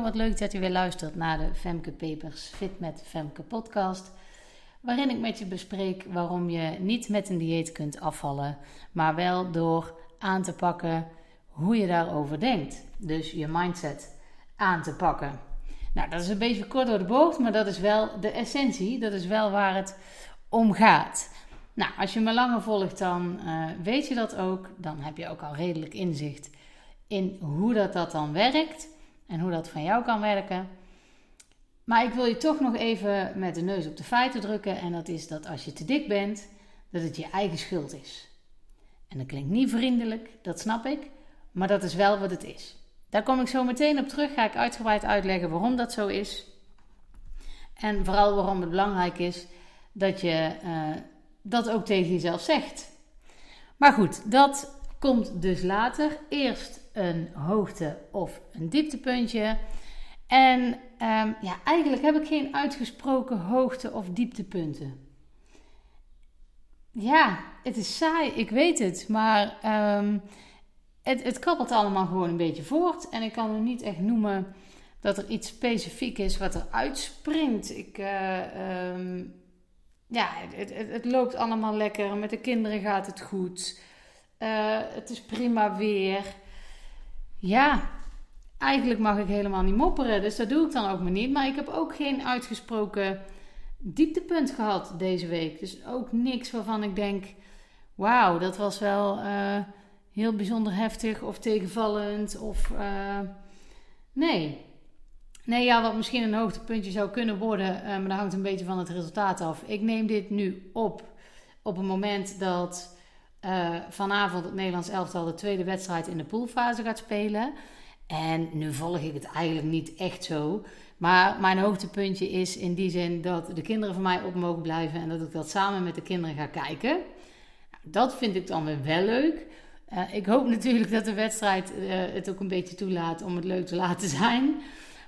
Wat leuk dat je weer luistert naar de Femke Papers Fit met Femke podcast. Waarin ik met je bespreek waarom je niet met een dieet kunt afvallen, maar wel door aan te pakken hoe je daarover denkt. Dus je mindset aan te pakken. Nou, dat is een beetje kort door de bocht, maar dat is wel de essentie. Dat is wel waar het om gaat. Nou, als je me langer volgt, dan uh, weet je dat ook. Dan heb je ook al redelijk inzicht in hoe dat, dat dan werkt en hoe dat van jou kan werken. Maar ik wil je toch nog even met de neus op de feiten drukken. En dat is dat als je te dik bent, dat het je eigen schuld is. En dat klinkt niet vriendelijk, dat snap ik. Maar dat is wel wat het is. Daar kom ik zo meteen op terug. Ga ik uitgebreid uitleggen waarom dat zo is. En vooral waarom het belangrijk is dat je uh, dat ook tegen jezelf zegt. Maar goed, dat komt dus later. Eerst een hoogte- of een dieptepuntje. En um, ja, eigenlijk heb ik geen uitgesproken hoogte- of dieptepunten. Ja, het is saai, ik weet het. Maar um, het, het kabbelt allemaal gewoon een beetje voort. En ik kan er niet echt noemen dat er iets specifiek is wat er uitspringt. Ik, uh, um, ja, het, het, loopt allemaal lekker. Met de kinderen gaat het goed. Uh, het is prima weer. Ja, eigenlijk mag ik helemaal niet mopperen. Dus dat doe ik dan ook maar niet. Maar ik heb ook geen uitgesproken dieptepunt gehad deze week. Dus ook niks waarvan ik denk: wauw, dat was wel. Uh, heel bijzonder heftig of tegenvallend. Of uh, nee. Nee, ja, wat misschien een hoogtepuntje zou kunnen worden, uh, maar dat hangt een beetje van het resultaat af. Ik neem dit nu op op een moment dat uh, vanavond het Nederlands elftal de tweede wedstrijd in de poolfase gaat spelen. En nu volg ik het eigenlijk niet echt zo. Maar mijn hoogtepuntje is in die zin dat de kinderen van mij op mogen blijven en dat ik dat samen met de kinderen ga kijken. Dat vind ik dan weer wel leuk. Uh, ik hoop natuurlijk dat de wedstrijd uh, het ook een beetje toelaat om het leuk te laten zijn.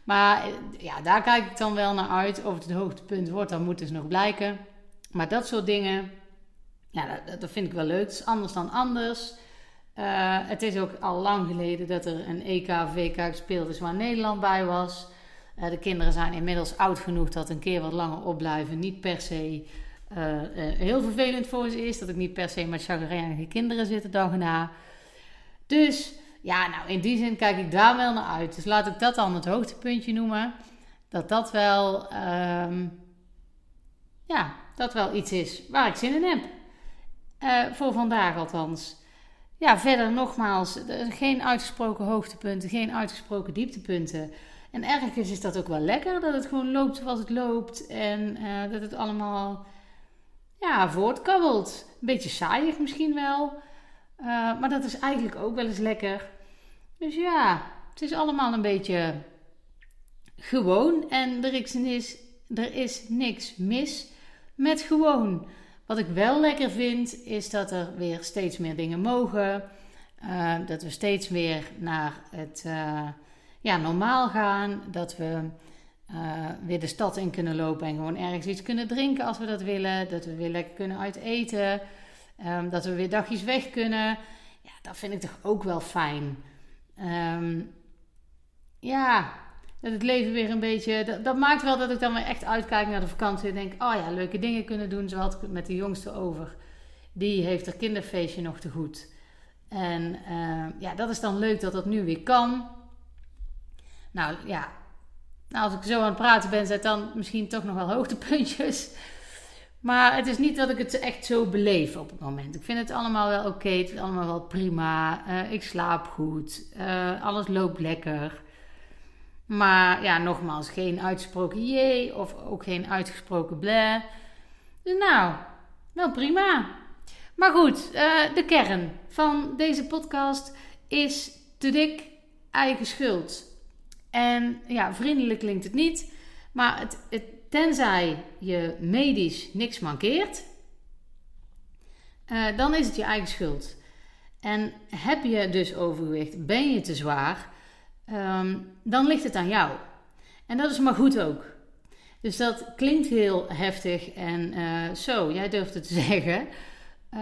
Maar ja, daar kijk ik dan wel naar uit. Of het het hoogtepunt wordt, dan moet dus nog blijken. Maar dat soort dingen, ja, dat, dat vind ik wel leuk. Het is anders dan anders. Uh, het is ook al lang geleden dat er een EK of WK gespeeld is waar Nederland bij was. de kinderen zijn inmiddels oud genoeg dat een keer wat langer opblijven niet per se uh, heel vervelend voor ze is. Dat ik niet per se met chagrijnige kinderen zit de dag. Dus ja, nou in die zin kijk ik daar wel naar uit. Dus laat ik dat dan het hoogtepuntje noemen. Dat dat wel, um, ja, dat wel iets is waar ik zin in heb. Uh, voor vandaag althans. Ja, verder nogmaals, geen uitgesproken hoogtepunten, geen uitgesproken dieptepunten. En ergens is dat ook wel lekker, dat het gewoon loopt zoals het loopt. En dat het allemaal ja, voortkabbelt. Een beetje saaiig misschien wel. Uh, maar dat is eigenlijk ook wel eens lekker. Dus ja, het is allemaal een beetje gewoon. En er is, er is niks mis met gewoon. Wat ik wel lekker vind, is dat er weer steeds meer dingen mogen. Uh, dat we steeds weer naar het uh, ja, normaal gaan. Dat we uh, weer de stad in kunnen lopen en gewoon ergens iets kunnen drinken als we dat willen. Dat we weer lekker kunnen uiteten. Um, dat we weer dagjes weg kunnen. Ja, dat vind ik toch ook wel fijn. Um, ja, dat het leven weer een beetje. Dat, dat, maakt wel dat ik dan weer echt uitkijk naar de vakantie. En denk: oh ja, leuke dingen kunnen doen. Zo had ik het met de jongste over. Die heeft haar kinderfeestje nog te goed. En uh, ja, dat is dan leuk dat dat nu weer kan. Nou ja, nou, als ik zo aan het praten ben, zet dan misschien toch nog wel hoogtepuntjes. Maar het is niet dat ik het echt zo beleef op het moment. Ik vind het allemaal wel oké. Het is allemaal wel prima. Uh, ik slaap goed. Uh, alles loopt lekker. Maar ja, nogmaals, geen uitgesproken jee of ook geen uitgesproken bleh. Dus nou, wel prima. Maar goed, uh, de kern van deze podcast is te dik eigen schuld. En ja, vriendelijk klinkt het niet. Maar het, tenzij je medisch niks mankeert, uh, dan is het je eigen schuld. En heb je dus overgewicht, ben je te zwaar, um, dan ligt het aan jou. En dat is maar goed ook. Dus dat klinkt heel heftig en uh, zo, jij durft het te zeggen. Uh,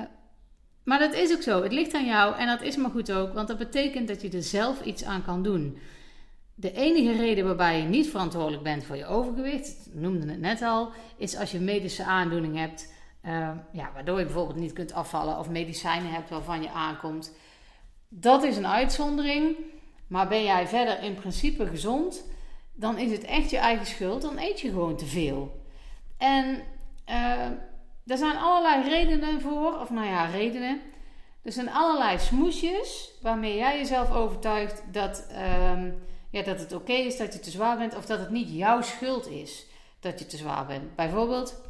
maar dat is ook zo. Het ligt aan jou en dat is maar goed ook, want dat betekent dat je er zelf iets aan kan doen. de enige reden waarbij je niet verantwoordelijk bent voor je overgewicht, noemde het net al, is als je medische aandoening hebt, uh, ja, waardoor je bijvoorbeeld niet kunt afvallen of medicijnen hebt waarvan je aankomt. Dat is een uitzondering. Maar ben jij verder in principe gezond, dan is het echt je eigen schuld. Dan eet je gewoon te veel. En uh, er zijn allerlei redenen voor, of nou ja, redenen. Er zijn allerlei smoesjes waarmee jij jezelf overtuigt dat, uh, ja, dat het oké is dat je te zwaar bent, of dat het niet jouw schuld is dat je te zwaar bent. Bijvoorbeeld,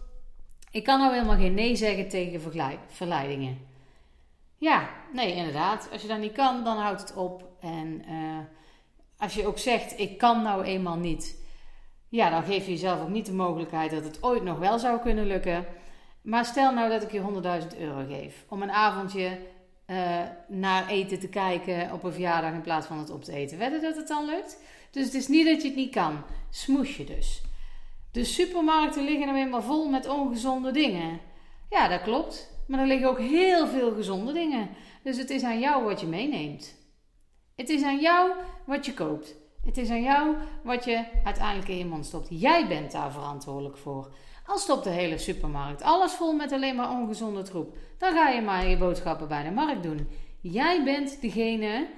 ik kan nou helemaal geen nee zeggen tegen verleidingen. Ja, nee, inderdaad. Als je dat niet kan, dan houdt het op. En uh, als je ook zegt, ik kan nou eenmaal niet, ja, dan geef je jezelf ook niet de mogelijkheid dat het ooit nog wel zou kunnen lukken. Maar stel nou dat ik je 100.000 euro geef om een avondje uh, naar eten te kijken op een verjaardag in plaats van het op te eten. Wedden dat het dan lukt? Dus het is niet dat je het niet kan. Smoes je dus. De supermarkten liggen nou eenmaal vol met ongezonde dingen. Ja, dat klopt. Maar er liggen ook heel veel gezonde dingen. Dus het is aan jou wat je meeneemt. Het is aan jou wat je koopt. Het is aan jou wat je uiteindelijk in je mond stopt. Jij bent daar verantwoordelijk voor. Al stopt de hele supermarkt alles vol met alleen maar ongezonde troep, dan ga je maar je boodschappen bij de markt doen. Jij bent degene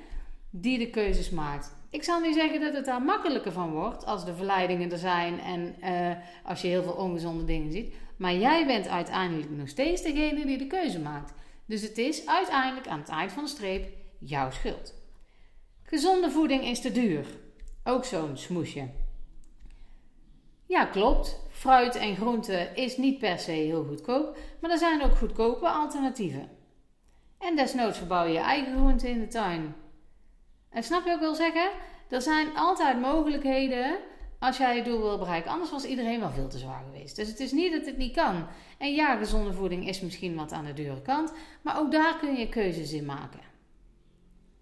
die de keuzes maakt. Ik zal niet zeggen dat het daar makkelijker van wordt als de verleidingen er zijn en uh, als je heel veel ongezonde dingen ziet. Maar jij bent uiteindelijk nog steeds degene die de keuze maakt. Dus het is uiteindelijk aan het eind van de streep jouw schuld. Gezonde voeding is te duur. Ook zo'n smoesje. Ja, klopt. Fruit en groente is niet per se heel goedkoop, maar er zijn ook goedkope alternatieven. En desnoods verbouw je je eigen groente in de tuin. En snap je ook wel zeggen? Er zijn altijd mogelijkheden als jij je doel wil bereiken. Anders was iedereen wel veel te zwaar geweest. Dus het is niet dat het niet kan. En ja, gezonde voeding is misschien wat aan de dure kant, maar ook daar kun je keuzes in maken.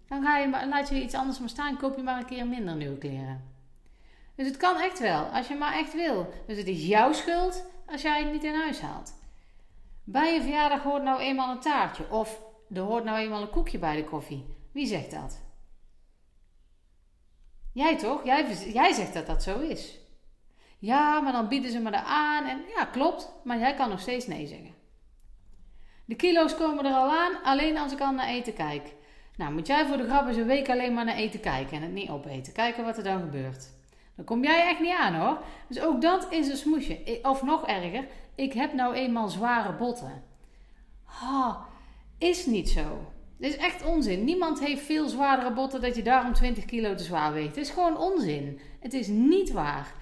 Dan ga je, laat je iets anders maar staan, koop je maar een keer minder nieuwe kleren. Dus het kan echt wel, als je maar echt wil. Dus het is jouw schuld als jij het niet in huis haalt. Bij je verjaardag hoort nou eenmaal een taartje of er hoort nou eenmaal een koekje bij de koffie. Wie zegt dat? Jij toch? Jij, jij zegt dat dat zo is. Ja, maar dan bieden ze me er aan en ja, klopt, maar jij kan nog steeds nee zeggen. De kilo's komen er al aan, alleen als ik al naar eten kijk. Nou, moet jij voor de grap eens een week alleen maar naar eten kijken en het niet opeten. Kijken wat er dan gebeurt. Dan kom jij echt niet aan hoor. Dus ook dat is een smoesje. Of nog erger, ik heb nou eenmaal zware botten. Ha, is niet zo. Dit is echt onzin. Niemand heeft veel zwaardere botten dat je daarom 20 kilo te zwaar weegt. Het is gewoon onzin. Het is niet waar.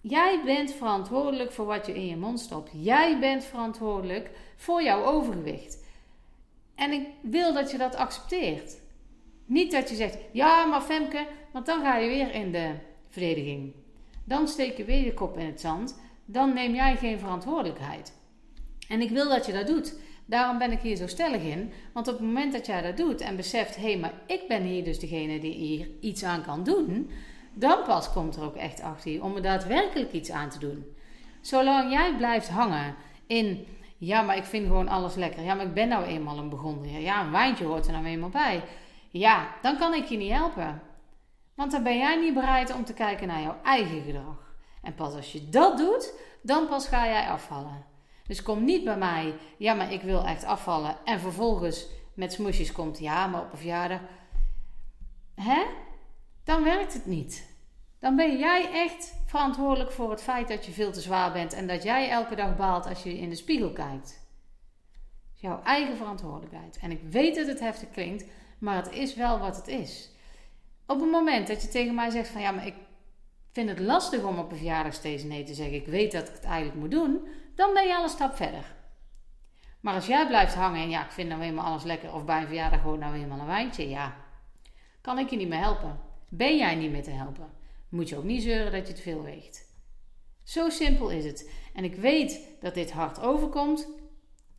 Jij bent verantwoordelijk voor wat je in je mond stopt. Jij bent verantwoordelijk voor jouw overgewicht. En ik wil dat je dat accepteert. Niet dat je zegt, ja, maar Femke, want dan ga je weer in de verdediging. Dan steek je weer je kop in het zand. Dan neem jij geen verantwoordelijkheid. En ik wil dat je dat doet. Daarom ben ik hier zo stellig in. Want op het moment dat jij dat doet en beseft: hé, hey, maar ik ben hier dus degene die hier iets aan kan doen. Dan pas komt er ook echt achter je om er daadwerkelijk iets aan te doen. Zolang jij blijft hangen in. Ja, maar ik vind gewoon alles lekker. Ja, maar ik ben nou eenmaal een begonnen. Ja, een wijntje hoort er nou eenmaal bij. Ja, dan kan ik je niet helpen. Want dan ben jij niet bereid om te kijken naar jouw eigen gedrag. En pas als je dat doet, dan pas ga jij afvallen. Dus kom niet bij mij, ja, maar ik wil echt afvallen. En vervolgens met smoesjes komt, ja, maar op een verjaardag. Hè? Dan werkt het niet. Dan ben jij echt verantwoordelijk voor het feit dat je veel te zwaar bent en dat jij elke dag baalt als je in de spiegel kijkt. Jouw eigen verantwoordelijkheid. En ik weet dat het heftig klinkt, maar het is wel wat het is. Op het moment dat je tegen mij zegt van ja, maar ik vind het lastig om op een verjaardag steeds nee te zeggen. Ik weet dat ik het eigenlijk moet doen. Dan ben je al een stap verder. Maar als jij blijft hangen en ja, ik vind nou eenmaal alles lekker. Of bij een verjaardag gewoon nou eenmaal een wijntje. Ja, kan ik je niet meer helpen. Ben jij niet meer te helpen. Moet je ook niet zeuren dat je te veel weegt. Zo simpel is het. En ik weet dat dit hard overkomt.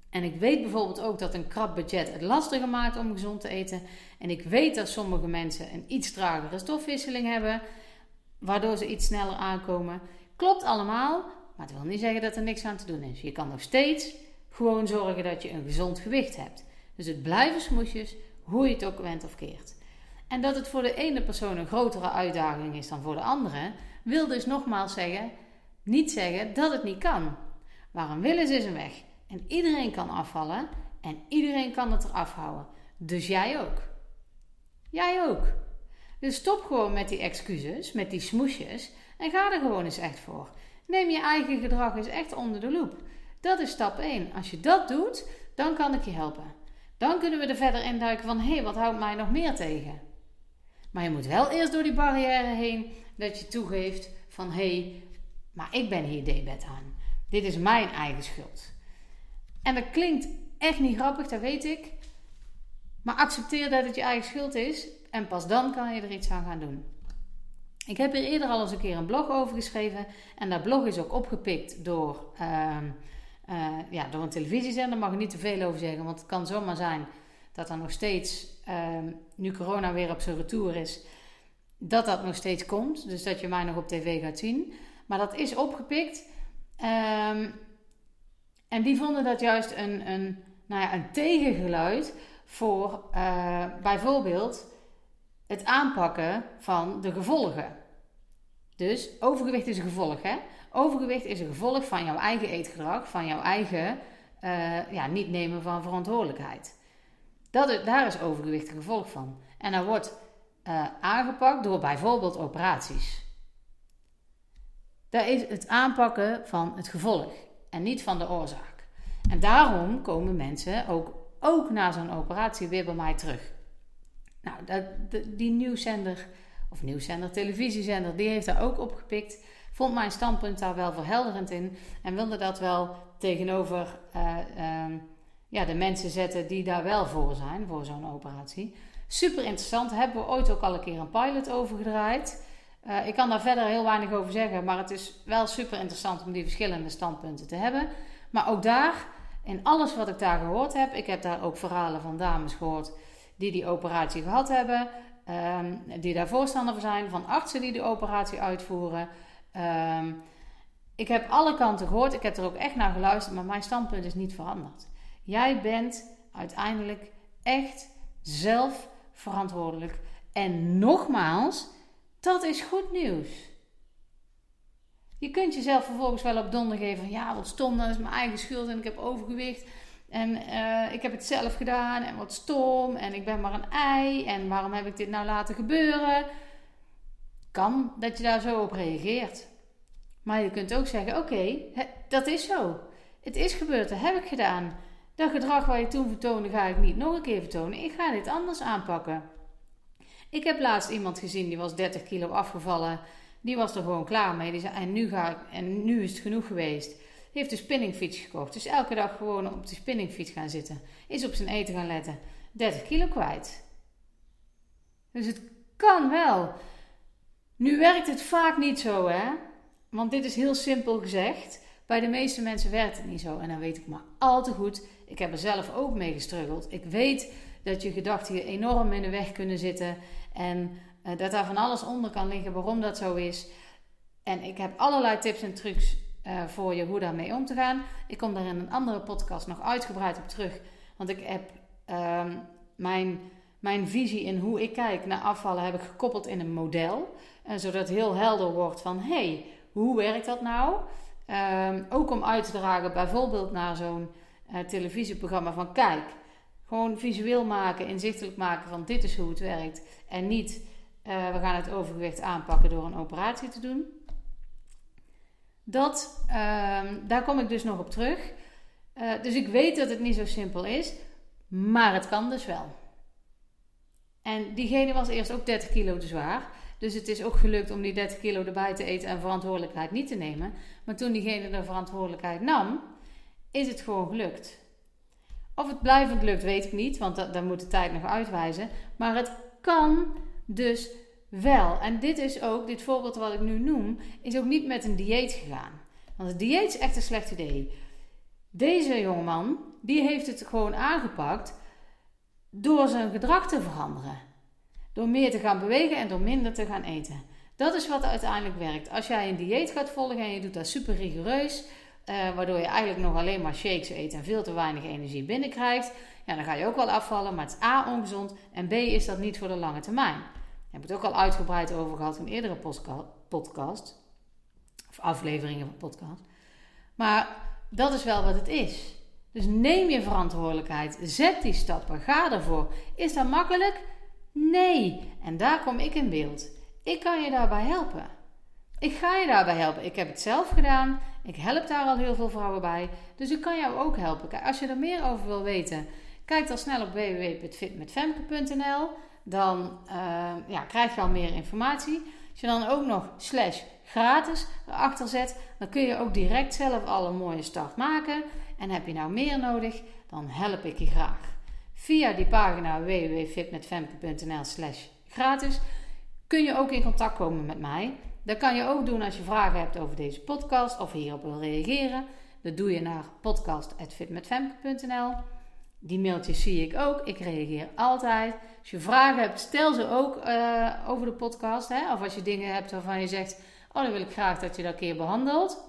En ik weet bijvoorbeeld ook dat een krap budget het lastiger maakt om gezond te eten. En ik weet dat sommige mensen een iets tragere stofwisseling hebben, waardoor ze iets sneller aankomen. Klopt allemaal, maar het wil niet zeggen dat er niks aan te doen is. Je kan nog steeds gewoon zorgen dat je een gezond gewicht hebt. Dus het blijven smoesjes, hoe je het ook went of keert. En dat het voor de ene persoon een grotere uitdaging is dan voor de andere, wil dus nogmaals zeggen, niet zeggen dat het niet kan. Waar een wil is, is een weg. En iedereen kan afvallen en iedereen kan het eraf houden. Dus jij ook. Jij ook. Dus stop gewoon met die excuses, met die smoesjes en ga er gewoon eens echt voor. Neem je eigen gedrag eens echt onder de loep. Dat is stap 1. Als je dat doet, dan kan ik je helpen. Dan kunnen we er verder induiken van hé, hey, wat houdt mij nog meer tegen? Maar je moet wel eerst door die barrière heen dat je toegeeft van hé, hey, maar ik ben hier debet aan. Dit is mijn eigen schuld. En dat klinkt echt niet grappig, dat weet ik. Maar accepteer dat het je eigen schuld is en pas dan kan je er iets aan gaan doen. Ik heb hier eerder al eens een keer een blog over geschreven. En dat blog is ook opgepikt door, uh, uh, ja, door een televisiezender. Daar mag ik niet te veel over zeggen, want het kan zomaar zijn dat er nog steeds, uh, nu corona weer op zijn retour is, dat dat nog steeds komt. Dus dat je mij nog op tv gaat zien. Maar dat is opgepikt. Um, en die vonden dat juist een, een, nou ja, een tegengeluid voor uh, bijvoorbeeld het aanpakken van de gevolgen. Dus overgewicht is een gevolg. Hè? Overgewicht is een gevolg van jouw eigen eetgedrag, van jouw eigen uh, ja, niet nemen van verantwoordelijkheid. Dat, daar is overgewicht een gevolg van. En dat wordt uh, aangepakt door bijvoorbeeld operaties. Dat is het aanpakken van het gevolg en niet van de oorzaak. En daarom komen mensen ook, ook na zo'n operatie weer bij mij terug. Nou, dat, die nieuwszender, of nieuwszender, televisiezender, die heeft daar ook opgepikt. Vond mijn standpunt daar wel verhelderend in. En wilde dat wel tegenover uh, uh, ja, de mensen zetten die daar wel voor zijn, voor zo'n operatie. Super interessant. Hebben we ooit ook al een keer een pilot over gedraaid. Uh, ik kan daar verder heel weinig over zeggen, maar het is wel super interessant om die verschillende standpunten te hebben. Maar ook daar, in alles wat ik daar gehoord heb, ik heb daar ook verhalen van dames gehoord die die operatie gehad hebben, um, die daar voorstander van zijn, van artsen die de operatie uitvoeren. Um, ik heb alle kanten gehoord, ik heb er ook echt naar geluisterd, maar mijn standpunt is niet veranderd. Jij bent uiteindelijk echt zelf verantwoordelijk. En nogmaals, dat is goed nieuws. Je kunt jezelf vervolgens wel op donder geven van ja, wat stom, dat is mijn eigen schuld en ik heb overgewicht. En uh, ik heb het zelf gedaan en wat stom en ik ben maar een ei en waarom heb ik dit nou laten gebeuren? Kan dat je daar zo op reageert. Maar je kunt ook zeggen: oké, dat is zo. Het is gebeurd, dat heb ik gedaan. Dat gedrag wat je toen vertoonde, ga ik niet nog een keer vertonen. Ik ga dit anders aanpakken. Ik heb laatst iemand gezien die was 30 kilo afgevallen. Die was er gewoon klaar mee. Die zei: en nu, ga ik, en nu is het genoeg geweest heeft de spinningfiets gekocht. Dus elke dag gewoon op de spinningfiets gaan zitten. Is op zijn eten gaan letten. 30 kilo kwijt. Dus het kan wel. Nu werkt het vaak niet zo, hè? Want dit is heel simpel gezegd. Bij de meeste mensen werkt het niet zo. En dan weet ik maar al te goed. Ik heb er zelf ook mee gestruggeld. Ik weet dat je gedachten enorm in de weg kunnen zitten. En uh, dat daar van alles onder kan liggen waarom dat zo is. En ik heb allerlei tips en trucs uh, voor je hoe daarmee om te gaan. Ik kom daar in een andere podcast nog uitgebreid op terug. Want ik heb um, mijn, mijn visie in hoe ik kijk naar afvallen heb ik gekoppeld in een model. Uh, zodat heel helder wordt van hey, hoe werkt dat nou? Um, ook om uit te dragen bijvoorbeeld naar zo'n uh, televisieprogramma van kijk. Gewoon visueel maken, inzichtelijk maken van dit is hoe het werkt. En niet we gaan het overgewicht aanpakken door een operatie te doen. Dat, um, daar kom ik dus nog op terug. Uh, dus ik weet dat het niet zo simpel is, maar het kan dus wel. En diegene was eerst ook 30 kilo te zwaar. Dus het is ook gelukt om die 30 kilo erbij te eten en verantwoordelijkheid niet te nemen. Maar toen diegene de verantwoordelijkheid nam, is het gewoon gelukt. Of het blijvend lukt, weet ik niet, want dat moet de tijd nog uitwijzen. Maar het kan dus wel. En dit is ook, dit voorbeeld wat ik nu noem, is ook niet met een dieet gegaan. Want het dieet is echt een slecht idee. Deze jongeman, die heeft het gewoon aangepakt door zijn gedrag te veranderen. Door meer te gaan bewegen en door minder te gaan eten. Dat is wat uiteindelijk werkt. Als jij een dieet gaat volgen en je doet dat super rigoureus, uh, waardoor je eigenlijk nog alleen maar shakes eet en veel te weinig energie binnenkrijgt, ja, dan ga je ook wel afvallen. Maar het is A, ongezond en B, is dat niet voor de lange termijn. Heb het ook al uitgebreid over gehad in eerdere podcast, of afleveringen van podcast. Maar dat is wel wat het is. Dus neem je verantwoordelijkheid, zet die stappen, ga ervoor. Is dat makkelijk? Nee. En daar kom ik in beeld. Ik kan je daarbij helpen. Ik ga je daarbij helpen. Ik heb het zelf gedaan. Ik help daar al heel veel vrouwen bij. Dus ik kan jou ook helpen. Als je er meer over wil weten, kijk dan snel op www.fitmetfemke.nl. Dan uh, ja, krijg je al meer informatie. Als je dan ook nog slash gratis erachter zet, dan kun je ook direct zelf al een mooie start maken. En heb je nou meer nodig, dan help ik je graag. Via die pagina www.fitmetfemke.nl slash gratis kun je ook in contact komen met mij. Dat kan je ook doen als je vragen hebt over deze podcast of hierop wil reageren. Dat doe je naar podcast.fitmetfemke.nl. Die mailtjes zie ik ook. Ik reageer altijd. Als je vragen hebt, stel ze ook uh, over de podcast. Hè? Of als je dingen hebt waarvan je zegt: Oh, dan wil ik graag dat je dat een keer behandelt.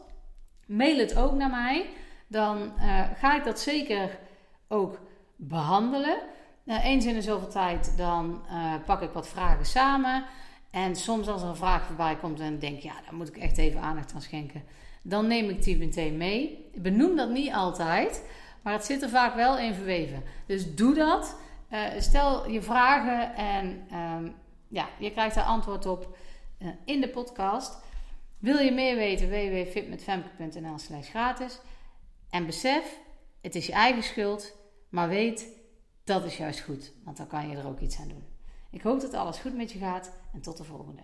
Mail het ook naar mij. Dan uh, ga ik dat zeker ook behandelen. Uh, eens in de zoveel tijd dan pak ik wat vragen samen. En soms als er een vraag voorbij komt en denk ja, daar moet ik echt even aandacht aan schenken. Dan neem ik die meteen mee. Ik benoem dat niet altijd, maar het zit er vaak wel in verweven. Dus doe dat. Uh, stel je vragen en um, ja, je krijgt daar antwoord op uh, in de podcast. Wil je meer weten? www.fitmetfemke.nl slash gratis. En besef, het is je eigen schuld, maar weet, dat is juist goed. Want dan kan je er ook iets aan doen. Ik hoop dat alles goed met je gaat en tot de volgende.